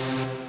Bye.